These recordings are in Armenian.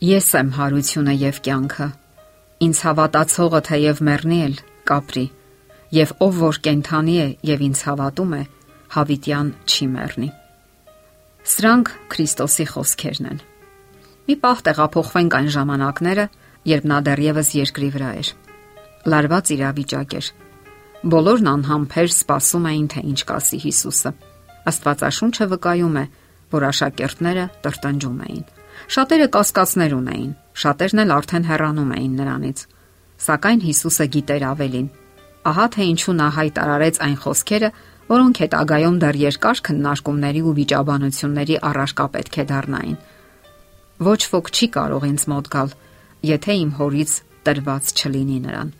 Ես եմ հարությունը եւ կյանքը։ Ինձ հավատացողը թեև մեռնի էլ կապրի, եւ ով որ կենթանի է եւ ինձ հավատում է, հավիտյան չի մեռնի։ Սրանք Քրիստոսի խոսքերն են։ Մի պահ տեղափոխվենք այն ժամանակները, երբ նա դեռևս երկրի վրա էր։ Լարված իրավիճակ էր։ Բոլորն անհամբեր սպասում էին, թե ինչ կասի Հիսուսը։ Աստվածաշունչը վկայում է, որ աշակերտները տրտնջում էին Շատերը կասկածներ ունեին, շատերն էլ արդեն հեռանում էին նրանից։ Սակայն Հիսուսը գիտեր ավելին։ Ահա թե ինչու նա հայտարարեց այն խոսքերը, որոնք հետագայում դեռ երկար քննարկումների ու վիճաբանությունների առարկա պետք է դառնային։ Ոչ ոք չի կարող ինձ մոտ գալ, եթե իմ հորից տրված չլինի նրան։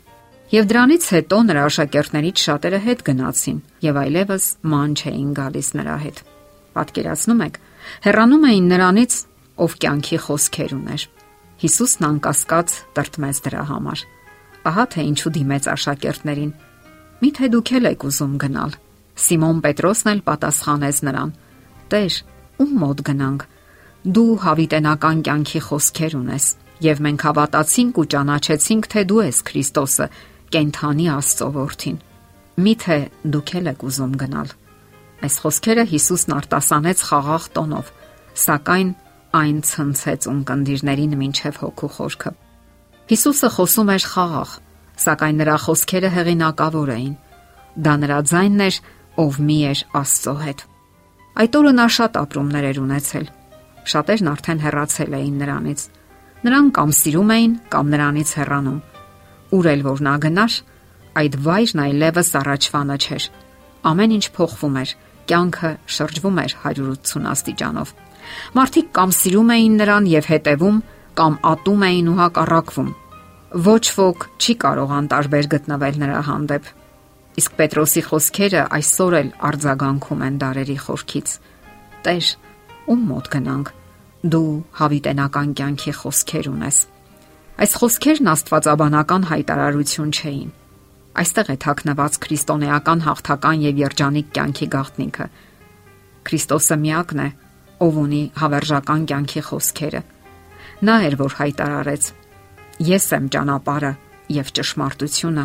Եվ դրանից հետո նրա աշակերտներից շատերը հետ գնացին եւ այլևս ման չէին գալիս նրա հետ։ Պատկերացնում եք, հեռանում էին նրանից ով կյանքի խոսքեր ուներ։ Հիսուսն անկասկած տրտմեց դրա համար։ Ահա թե ինչու դիմեց աշակերտներին։ Միթե դուք եք ուզում գնալ։ Սիմոն Պետրոսն էլ պատասխանեց նրան. Տեր, ում մոտ գնանք։ Դու հավիտենական կյանքի խոսքեր ունես, եւ մենք հավատացինք ու ճանաչեցինք, թե դու ես Քրիստոսը, կենթանի Աստծո որդին։ Միթե դուք եք ուզում գնալ։ Այս խոսքերը Հիսուսն արտասանեց խաղաղ տոնով, սակայն այն ցնցեց ունկնդիրներին մինչև հոգու խորքը։ Հիսուսը խոսում էր խաղաղ, սակայն նրա խոսքերը հեղինակավոր էին։ Դա նրա ձայնն էր, ով մի էր Աստծո հետ։ Այդ օրը նա շատ ապրումներ էր ունեցել։ Շատերն արդեն հեռացել էին նրանից։ Նրանք կամ սիրում էին, կամ նրանից հեռանում։ Ուր էլ որ նա գնար, այդ վայրն այլևս առաջվանը չէր։ Ամեն ինչ փոխվում էր, կյանքը շրջվում էր 180 աստիճանով։ Մարդիկ կամ սիրում էին նրան եւ հետևում, կամ ատում էին ու հակառակվում։ Ոչ ոք չի կարող անտարբեր գտնվել նրա հանդեպ։ Իսկ Պետրոսի խոսքերը այսօր էլ արձագանքում են դարերի խորքից։ Տեր, ում մոտ գնանք։ Դու հավիտենական կյանքի խոսքեր ունես։ Այս խոսքերն աստվածաբանական հայտարարություն չէին։ Այստեղ է թաքնված քրիստոնեական հաղթական եւ երջանիկ կյանքի գաղտնիքը։ Քրիստոսը միակն է, ով ունի հավերժական կյանքի խոսքերը։ Նա էր, որ հայտարարեց. Ես եմ ճանապարհը եւ ճշմարտությունը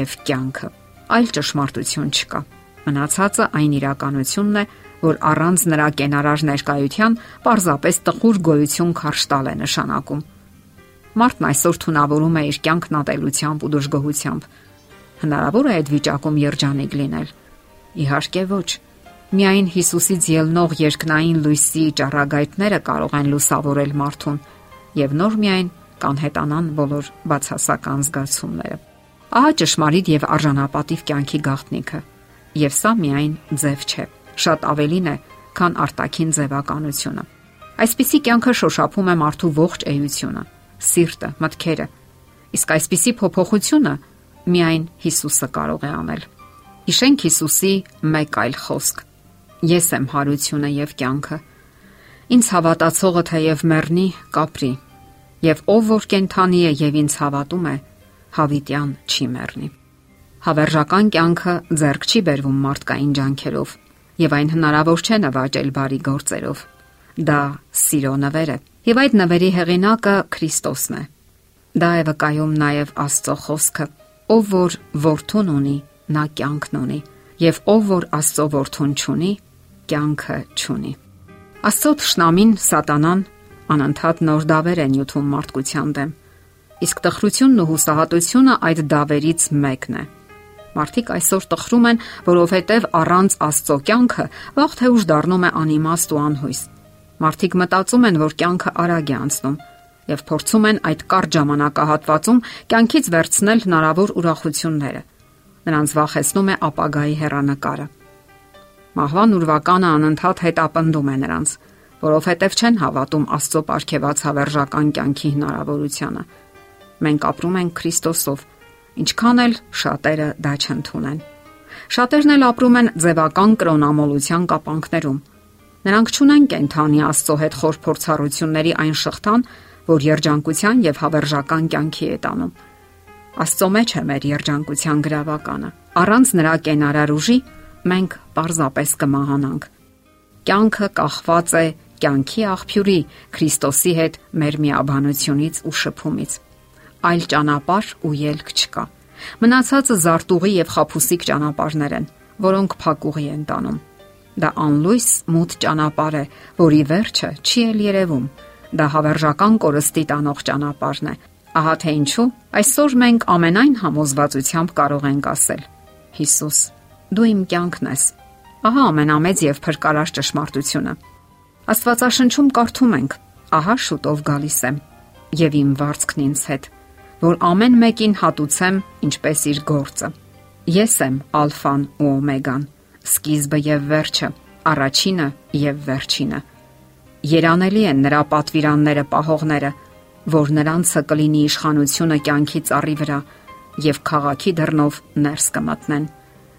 եւ կյանքը։ Այլ ճշմարտություն չկա։ Մնացածը այն իրականությունն է, որ առանց նրա կենարար ներկայության պարզապես տխուր գոյություն քարշ տալ է նշանակում։ Մարդն այսօր թունավորում է իր կյանքն ատելությամբ ու դժգոհությամբ։ Հնարավոր է այդ վիճակում երջանիկ լինել։ Իհարկե ոչ Միայն Հիսուսից ելնող երկնային լույսի ճառագայթները կարող են լուսավորել մարդուն եւ նոր միայն կանհետանան բոլոր բացասական զգացումները։ Ահա ճշմարիտ եւ արժանապատիվ կյանքի գաղտնիքը։ Եվ սա միայն ձև չէ, շատ ավելին է, քան արտաքին ձևականությունը։ Այսպիսի կյանքը շոշափում է մարդու ողջ էությունը, սիրտը, մտքերը։ Իսկ այսպիսի փոփոխությունը միայն Հիսուսը կարող է անել։ Հիշենք Հիսուսի մեկ այլ խոսք. Ես եմ հարությունը եւ կյանքը։ Ինձ հավատացողը թեև մեռնի, կապրի, եւ ով որ կենթանի է եւ ինձ հավատում է, հավիտյան չի մեռնի։ Հավերժական կյանքը ձեռք չի բերվում մարդկային ջանքերով, եւ այն հնարավոր չէ նվաճել բարի գործերով։ Դա սիրո նվեր է, եւ այդ նվերի հեղինակը Քրիստոսն է։ Դա է վկայում նաեւ Աստծո խոսքը, ով որ որդուն ունի, նա կյանքն ունի, եւ ով որ Աստծո որդուն չունի, կյանքը չունի։ Աստծո ճշնամին սատանան անընդհատ նոր դավեր են յութում մարդկության դեմ։ Իսկ տխրությունն ու հուսահատությունը այդ դավերից մեկն է։ Մարդիկ այսօր տխրում են, որովհետև առանց Աստծո կյանքը վաղ թե ուշ դառնում է անիմաստ ու անհույս։ Մարդիկ մտածում են, որ կյանքը արագ է անցնում եւ փորձում են այդ կարճ ժամանակահատվածում կյանքից վերցնել հնարավոր ուրախությունները։ Նրանց վախեցնում է ապագայի հեռանկարը։ Մահվան ուրվականը անընդհատ հետապնդում է նրանց, որովհետև չեն հավատում Աստծո ապարքեված հավերժական կյանքի հնարավորությանը։ Մենք ապրում ենք Քրիստոսով, ինչքան էլ շատերը դա չընդունեն։ Շատերն էլ ապրում են ձևական կրոնամոլության կապանքներում։ Նրանք չունեն կենթանի Աստծո հետ խոր փորձառությունների այն շղթան, որ երջանկության եւ հավերժական կյանքի է տանում։ Աստծո մեջ է մեր երջանկության գրավականը։ Առանց նրա կենարար ուժի մենք պարզապես կմահանանք։ Կյանքը կախված է կյանքի աղբյուրի Քրիստոսի հետ մեր միաբանությունից ու շփումից։ Այլ ճանապարհ ու ելք չկա։ Մնացածը զարտուղի եւ խափուսիկ ճանապարհներ են, որոնք փակուղի են տանում։ Դա անլույս մութ ճանապարհ է, որի վերջը չի էլ երևում։ Դա հավերժական կորստի տանող ճանապարհն է։ Ահա թե ինչու այսօր մենք ամենայն համոզվածությամբ կարող ենք ասել. Հիսուս, դու իմ կյանքն ես։ Ահա ամենամեծ եւ փրկարար ճշմարտությունը։ Աստվածաշնչում կարդում ենք. ահա շուտով գալիս եմ եւ իմ վարձքն ինձ հետ, որ ամեն մեկին հատուցեմ ինչպես իր գործը։ Ես եմ ալֆան ու օմեգան, սկիզբը եւ վերջը, առաջինը եւ վերջինը։ Երանելի են նրա պատվիրանները պահողները, որ նրանցը կլինի իշխանությունը կյանքի ծառի վրա եւ քաղաքի դռնով ներս կմտնեն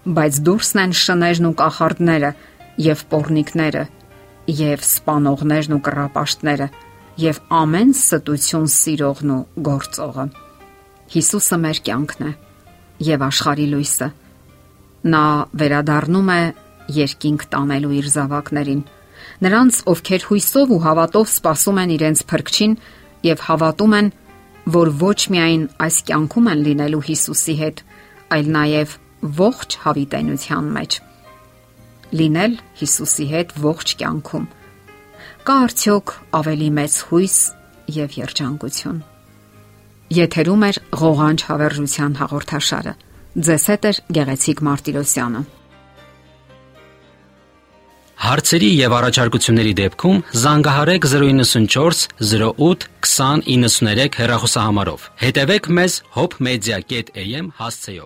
բայց դուրսն են շներն ու կախարդները եւ պորնիկները եւ սպանողներն ու կռապաշտները եւ ամեն ստություն սիրողն ու գործողը Հիսուսը մեր կյանքն է եւ աշխարի լույսը նա վերադառնում է երկինք տանելու իր զավակներին նրանց ովքեր հույսով ու հավատով սпасում են իրենց փրկչին եւ հավատում են որ ոչ միայն այս կյանքում են լինելու Հիսուսի հետ այլ նաեւ ողջ հավիտենության մեջ։ Լինել Հիսուսի հետ ողջ կյանքում։ Կա արդյոք ավելի մեծ հույս եւ երջանկություն։ Եթերում է ղողանջ հավերժության հաղորդաշարը։ Ձեզ հետ է Գեղեցիկ Մարտիրոսյանը։ Հարցերի եւ առաջարկությունների դեպքում զանգահարեք 094 08 2093 հեռախոսահամարով։ Հետևեք մեզ hopmedia.am հասցեով։